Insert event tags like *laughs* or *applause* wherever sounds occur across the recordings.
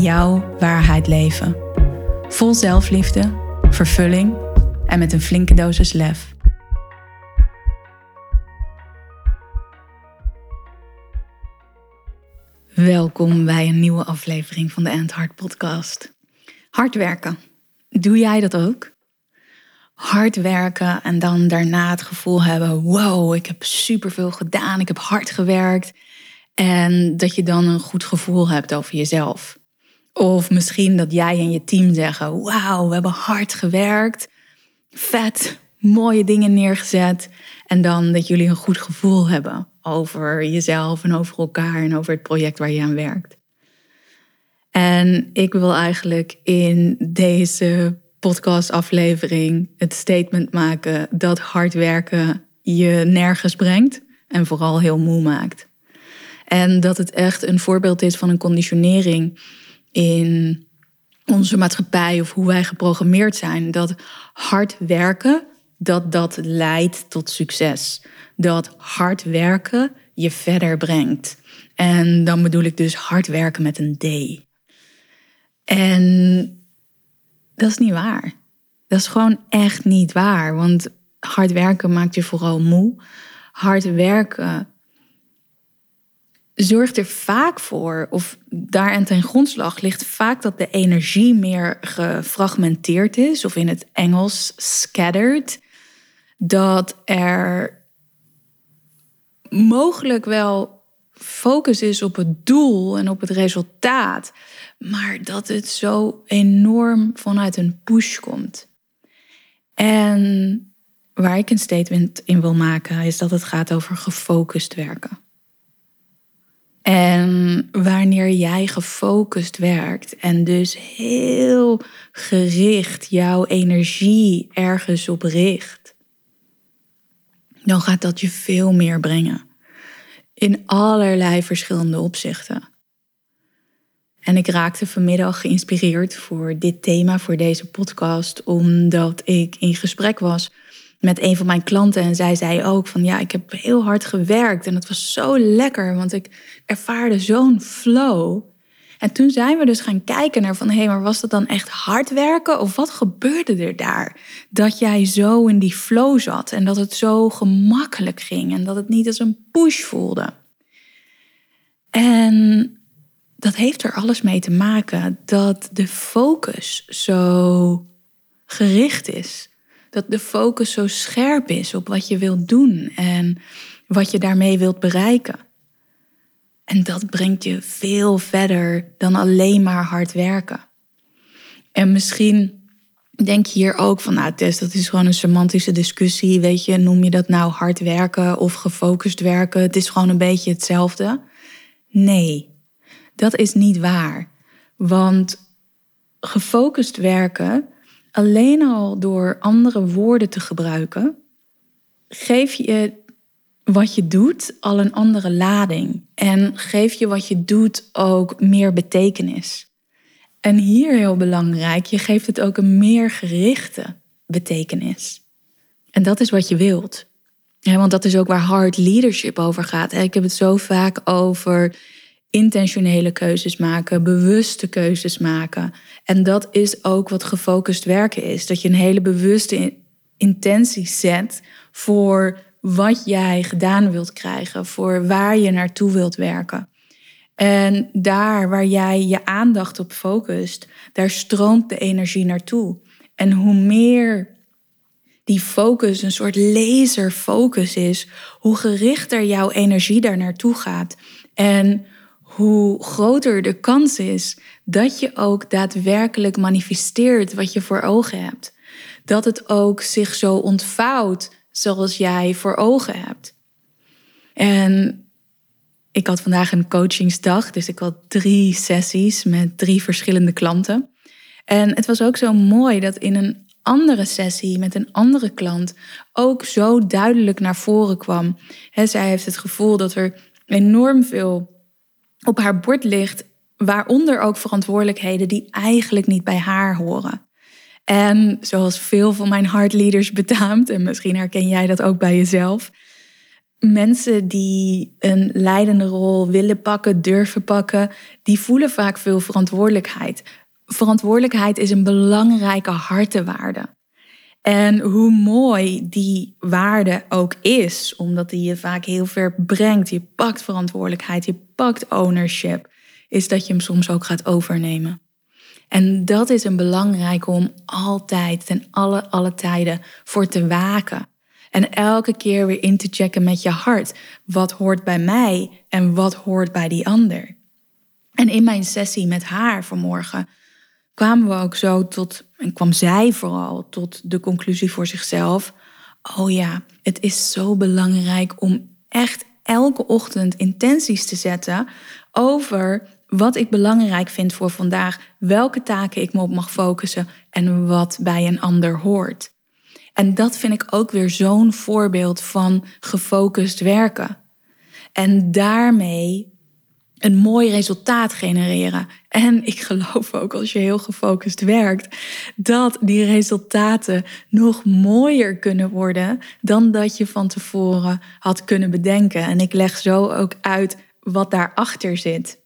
jouw waarheid leven. Vol zelfliefde, vervulling en met een flinke dosis lef. Welkom bij een nieuwe aflevering van de End Hard podcast. Hard werken. Doe jij dat ook? Hard werken en dan daarna het gevoel hebben: wow, ik heb superveel gedaan, ik heb hard gewerkt. En dat je dan een goed gevoel hebt over jezelf. Of misschien dat jij en je team zeggen: Wauw, we hebben hard gewerkt, vet, mooie dingen neergezet. En dan dat jullie een goed gevoel hebben over jezelf en over elkaar en over het project waar je aan werkt. En ik wil eigenlijk in deze podcastaflevering het statement maken dat hard werken je nergens brengt en vooral heel moe maakt. En dat het echt een voorbeeld is van een conditionering in onze maatschappij of hoe wij geprogrammeerd zijn. Dat hard werken, dat dat leidt tot succes. Dat hard werken je verder brengt. En dan bedoel ik dus hard werken met een D. En dat is niet waar. Dat is gewoon echt niet waar. Want hard werken maakt je vooral moe. Hard werken zorgt er vaak voor, of daar en ten grondslag ligt vaak dat de energie meer gefragmenteerd is, of in het Engels scattered. Dat er mogelijk wel focus is op het doel en op het resultaat, maar dat het zo enorm vanuit een push komt. En waar ik een statement in wil maken, is dat het gaat over gefocust werken. Wanneer jij gefocust werkt en dus heel gericht jouw energie ergens op richt, dan gaat dat je veel meer brengen. In allerlei verschillende opzichten. En ik raakte vanmiddag geïnspireerd voor dit thema, voor deze podcast, omdat ik in gesprek was met een van mijn klanten. En zij zei ook van ja, ik heb heel hard gewerkt en het was zo lekker, want ik ervaarde zo'n flow. En toen zijn we dus gaan kijken naar van hé, hey, maar was dat dan echt hard werken of wat gebeurde er daar? Dat jij zo in die flow zat en dat het zo gemakkelijk ging en dat het niet als een push voelde. En dat heeft er alles mee te maken dat de focus zo gericht is dat de focus zo scherp is op wat je wilt doen en wat je daarmee wilt bereiken. En dat brengt je veel verder dan alleen maar hard werken. En misschien denk je hier ook van, nou Tess, dat is gewoon een semantische discussie. Weet je, noem je dat nou hard werken of gefocust werken? Het is gewoon een beetje hetzelfde. Nee, dat is niet waar. Want gefocust werken alleen al door andere woorden te gebruiken, geef je wat je doet al een andere lading. En geef je wat je doet ook meer betekenis. En hier heel belangrijk, je geeft het ook een meer gerichte betekenis. En dat is wat je wilt. want dat is ook waar hard leadership over gaat. Ik heb het zo vaak over intentionele keuzes maken, bewuste keuzes maken. En dat is ook wat gefocust werken is. Dat je een hele bewuste intentie zet voor wat jij gedaan wilt krijgen, voor waar je naartoe wilt werken. En daar waar jij je aandacht op focust, daar stroomt de energie naartoe. En hoe meer die focus een soort laserfocus is, hoe gerichter jouw energie daar naartoe gaat. En hoe groter de kans is dat je ook daadwerkelijk manifesteert wat je voor ogen hebt. Dat het ook zich zo ontvouwt zoals jij voor ogen hebt. En ik had vandaag een coachingsdag, dus ik had drie sessies met drie verschillende klanten. En het was ook zo mooi dat in een andere sessie met een andere klant ook zo duidelijk naar voren kwam. zij heeft het gevoel dat er enorm veel op haar bord ligt, waaronder ook verantwoordelijkheden die eigenlijk niet bij haar horen. En zoals veel van mijn heartleaders betaamt, en misschien herken jij dat ook bij jezelf, mensen die een leidende rol willen pakken, durven pakken, die voelen vaak veel verantwoordelijkheid. Verantwoordelijkheid is een belangrijke hartewaarde. En hoe mooi die waarde ook is, omdat die je vaak heel ver brengt. Je pakt verantwoordelijkheid, je pakt ownership, is dat je hem soms ook gaat overnemen. En dat is een belangrijke om altijd, ten alle, alle tijden, voor te waken. En elke keer weer in te checken met je hart. Wat hoort bij mij en wat hoort bij die ander? En in mijn sessie met haar vanmorgen kwamen we ook zo tot, en kwam zij vooral tot de conclusie voor zichzelf: oh ja, het is zo belangrijk om echt elke ochtend intenties te zetten over wat ik belangrijk vind voor vandaag, welke taken ik me op mag focussen en wat bij een ander hoort. En dat vind ik ook weer zo'n voorbeeld van gefocust werken. En daarmee een mooi resultaat genereren. En ik geloof ook als je heel gefocust werkt, dat die resultaten nog mooier kunnen worden dan dat je van tevoren had kunnen bedenken. En ik leg zo ook uit wat daarachter zit.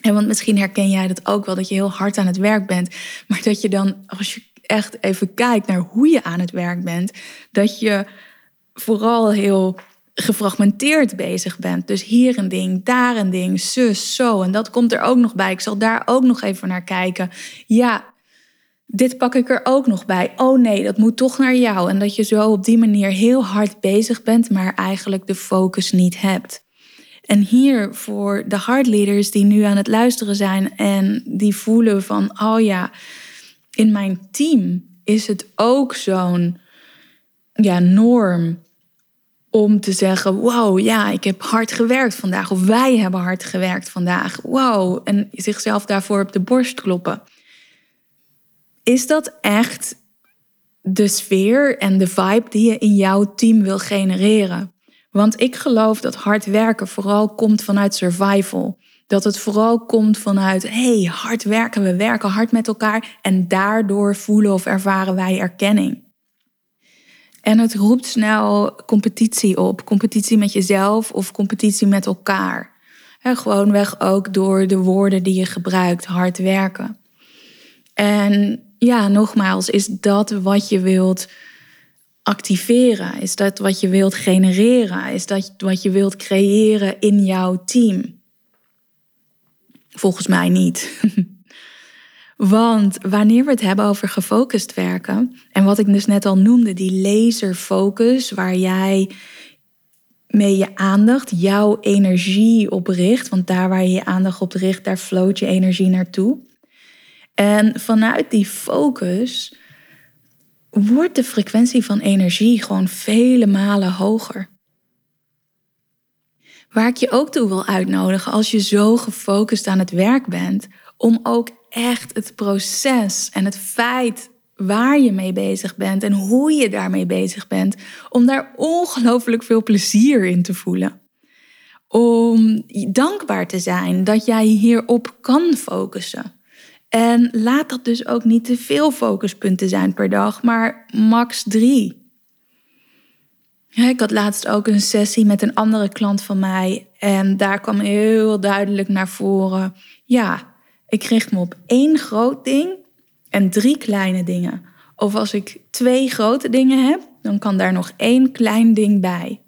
En want misschien herken jij dat ook wel, dat je heel hard aan het werk bent, maar dat je dan, als je echt even kijkt naar hoe je aan het werk bent, dat je vooral heel gefragmenteerd bezig bent. Dus hier een ding, daar een ding, zus, zo. En dat komt er ook nog bij. Ik zal daar ook nog even naar kijken. Ja, dit pak ik er ook nog bij. Oh nee, dat moet toch naar jou. En dat je zo op die manier heel hard bezig bent, maar eigenlijk de focus niet hebt. En hier voor de hardleaders die nu aan het luisteren zijn en die voelen van, oh ja, in mijn team is het ook zo'n ja, norm om te zeggen: Wow, ja, ik heb hard gewerkt vandaag. Of wij hebben hard gewerkt vandaag. Wow. En zichzelf daarvoor op de borst kloppen. Is dat echt de sfeer en de vibe die je in jouw team wil genereren? Want ik geloof dat hard werken vooral komt vanuit survival. Dat het vooral komt vanuit, hey, hard werken, we werken hard met elkaar en daardoor voelen of ervaren wij erkenning. En het roept snel competitie op. Competitie met jezelf of competitie met elkaar. Gewoon gewoonweg ook door de woorden die je gebruikt, hard werken. En ja, nogmaals, is dat wat je wilt activeren? Is dat wat je wilt genereren? Is dat wat je wilt creëren in jouw team? Volgens mij niet. *laughs* Want wanneer we het hebben over gefocust werken, en wat ik dus net al noemde, die laserfocus, waar jij mee je aandacht, jouw energie op richt, want daar waar je je aandacht op richt, daar floot je energie naartoe. En vanuit die focus wordt de frequentie van energie gewoon vele malen hoger. Waar ik je ook toe wil uitnodigen als je zo gefocust aan het werk bent, om ook echt het proces en het feit waar je mee bezig bent en hoe je daarmee bezig bent, om daar ongelooflijk veel plezier in te voelen. Om dankbaar te zijn dat jij hierop kan focussen. En laat dat dus ook niet te veel focuspunten zijn per dag, maar max drie. ik had laatst ook een sessie met een andere klant van mij en daar kwam heel duidelijk naar voren: ja, ik richt me op één groot ding en drie kleine dingen. Of als ik twee grote dingen heb, dan kan daar nog één klein ding bij.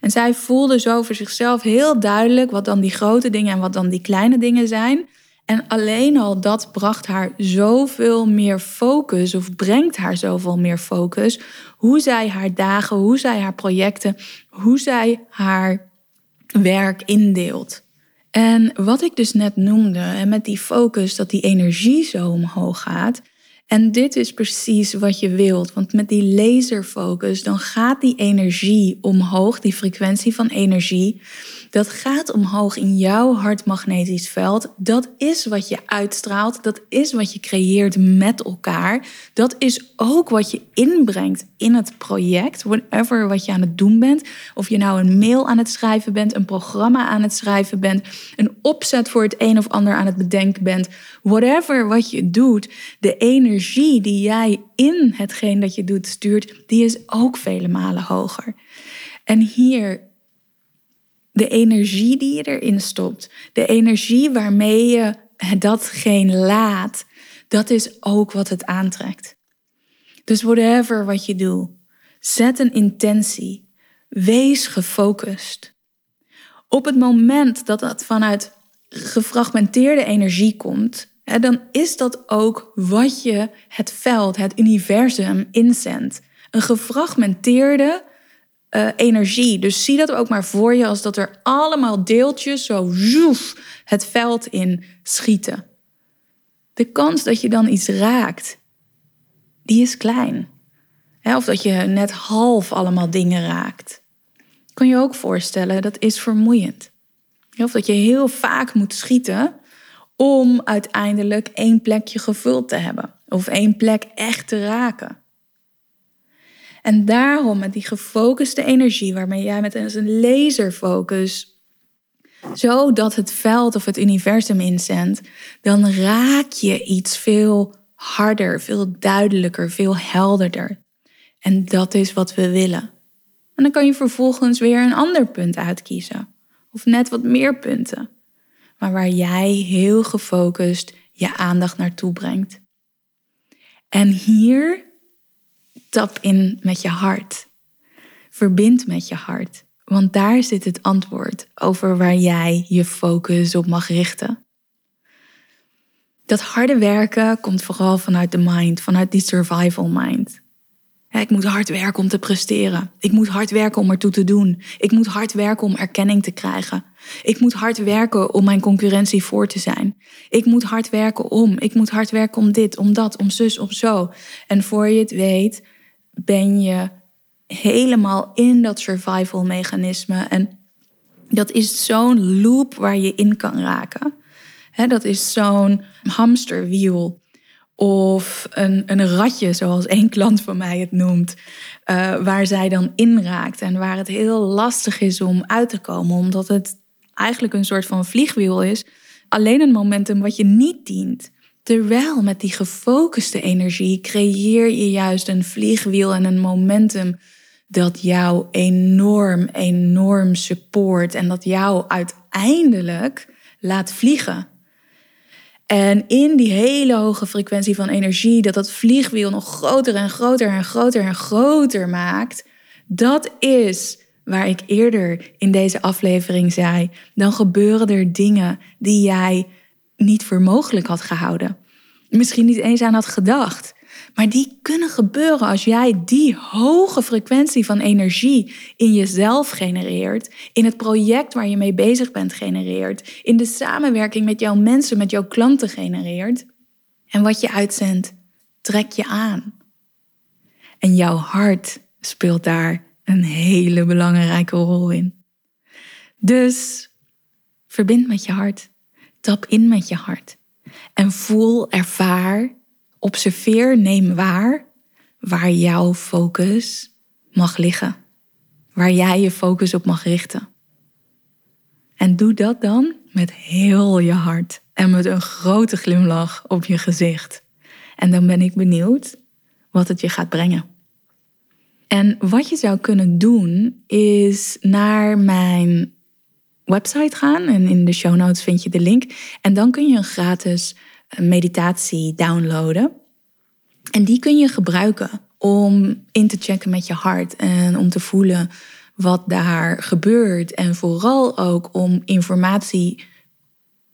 En zij voelde zo voor zichzelf heel duidelijk wat dan die grote dingen en wat dan die kleine dingen zijn. En alleen al dat bracht haar zoveel meer focus, of brengt haar zoveel meer focus. Hoe zij haar dagen, hoe zij haar projecten, hoe zij haar werk indeelt. En wat ik dus net noemde, en met die focus dat die energie zo omhoog gaat. En dit is precies wat je wilt, want met die laserfocus dan gaat die energie omhoog, die frequentie van energie. Dat gaat omhoog in jouw hartmagnetisch veld. Dat is wat je uitstraalt. Dat is wat je creëert met elkaar. Dat is ook wat je inbrengt in het project. Whatever wat je aan het doen bent. Of je nou een mail aan het schrijven bent, een programma aan het schrijven bent, een opzet voor het een of ander aan het bedenken bent. Whatever wat je doet, de energie die jij in hetgeen dat je doet stuurt, die is ook vele malen hoger. En hier de energie die je erin stopt, de energie waarmee je datgene laat, dat is ook wat het aantrekt. Dus whatever wat je doet, zet een intentie. Wees gefocust. Op het moment dat dat vanuit gefragmenteerde energie komt, dan is dat ook wat je het veld, het universum inzendt. Een gefragmenteerde uh, energie. Dus zie dat ook maar voor je als dat er allemaal deeltjes zo zoef het veld in schieten. De kans dat je dan iets raakt, die is klein. of dat je net half allemaal dingen raakt. Kan je ook voorstellen, dat is vermoeiend. Of dat je heel vaak moet schieten om uiteindelijk één plekje gevuld te hebben. Of één plek echt te raken. En daarom met die gefocuste energie waarmee jij met een laserfocus zodat het veld of het universum inzendt, dan raak je iets veel harder, veel duidelijker, veel helderder. En dat is wat we willen. En dan kan je vervolgens weer een ander punt uitkiezen. Of net wat meer punten. Maar waar jij heel gefocust je aandacht naartoe brengt. En hier Tap in met je hart. Verbind met je hart, want daar zit het antwoord over waar jij je focus op mag richten. Dat harde werken komt vooral vanuit de mind, vanuit die survival mind. Ik moet hard werken om te presteren. Ik moet hard werken om ertoe te doen. Ik moet hard werken om erkenning te krijgen. Ik moet hard werken om mijn concurrentie voor te zijn. Ik moet hard werken om. Ik moet hard werken om dit, om dat, om zus, om zo. En voor je het weet, ben je helemaal in dat survival mechanisme. En dat is zo'n loop waar je in kan raken. dat is zo'n hamsterwiel. Of een, een ratje, zoals één klant van mij het noemt. Uh, waar zij dan in raakt. En waar het heel lastig is om uit te komen. Omdat het eigenlijk een soort van vliegwiel is. Alleen een momentum wat je niet dient. Terwijl met die gefocuste energie creëer je juist een vliegwiel en een momentum dat jou enorm, enorm support en dat jou uiteindelijk laat vliegen. En in die hele hoge frequentie van energie, dat dat vliegwiel nog groter en groter en groter en groter maakt, dat is waar ik eerder in deze aflevering zei, dan gebeuren er dingen die jij niet voor mogelijk had gehouden. Misschien niet eens aan had gedacht. Maar die kunnen gebeuren als jij die hoge frequentie van energie in jezelf genereert, in het project waar je mee bezig bent genereert, in de samenwerking met jouw mensen, met jouw klanten genereert. En wat je uitzendt, trek je aan. En jouw hart speelt daar een hele belangrijke rol in. Dus verbind met je hart. Tap in met je hart. En voel, ervaar, observeer, neem waar waar jouw focus mag liggen. Waar jij je focus op mag richten. En doe dat dan met heel je hart en met een grote glimlach op je gezicht. En dan ben ik benieuwd wat het je gaat brengen. En wat je zou kunnen doen is naar mijn website gaan en in de show notes vind je de link. En dan kun je een gratis eh, meditatie downloaden. En die kun je gebruiken om in te checken met je hart en om te voelen wat daar gebeurt. En vooral ook om informatie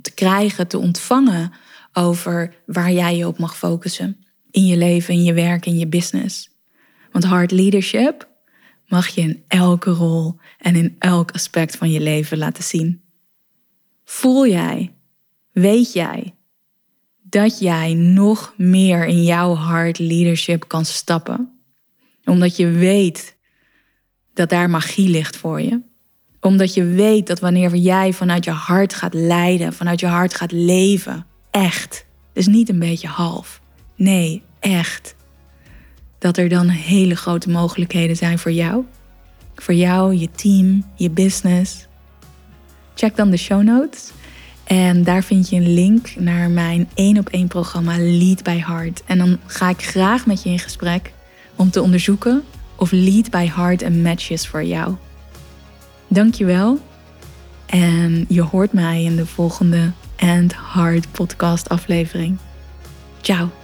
te krijgen, te ontvangen over waar jij je op mag focussen. In je leven, in je werk, in je business. Want hard leadership mag je in elke rol en in elk aspect van je leven laten zien. Voel jij, weet jij dat jij nog meer in jouw hard leadership kan stappen? Omdat je weet dat daar magie ligt voor je. Omdat je weet dat wanneer jij vanuit je hart gaat leiden, vanuit je hart gaat leven, echt, dus niet een beetje half, nee, echt, dat er dan hele grote mogelijkheden zijn voor jou, voor jou, je team, je business. Check dan de show notes. En daar vind je een link naar mijn één op één programma Lead by Heart. En dan ga ik graag met je in gesprek om te onderzoeken of Lead by Heart een match is voor jou. Dankjewel. En je hoort mij in de volgende And Heart podcast aflevering. Ciao.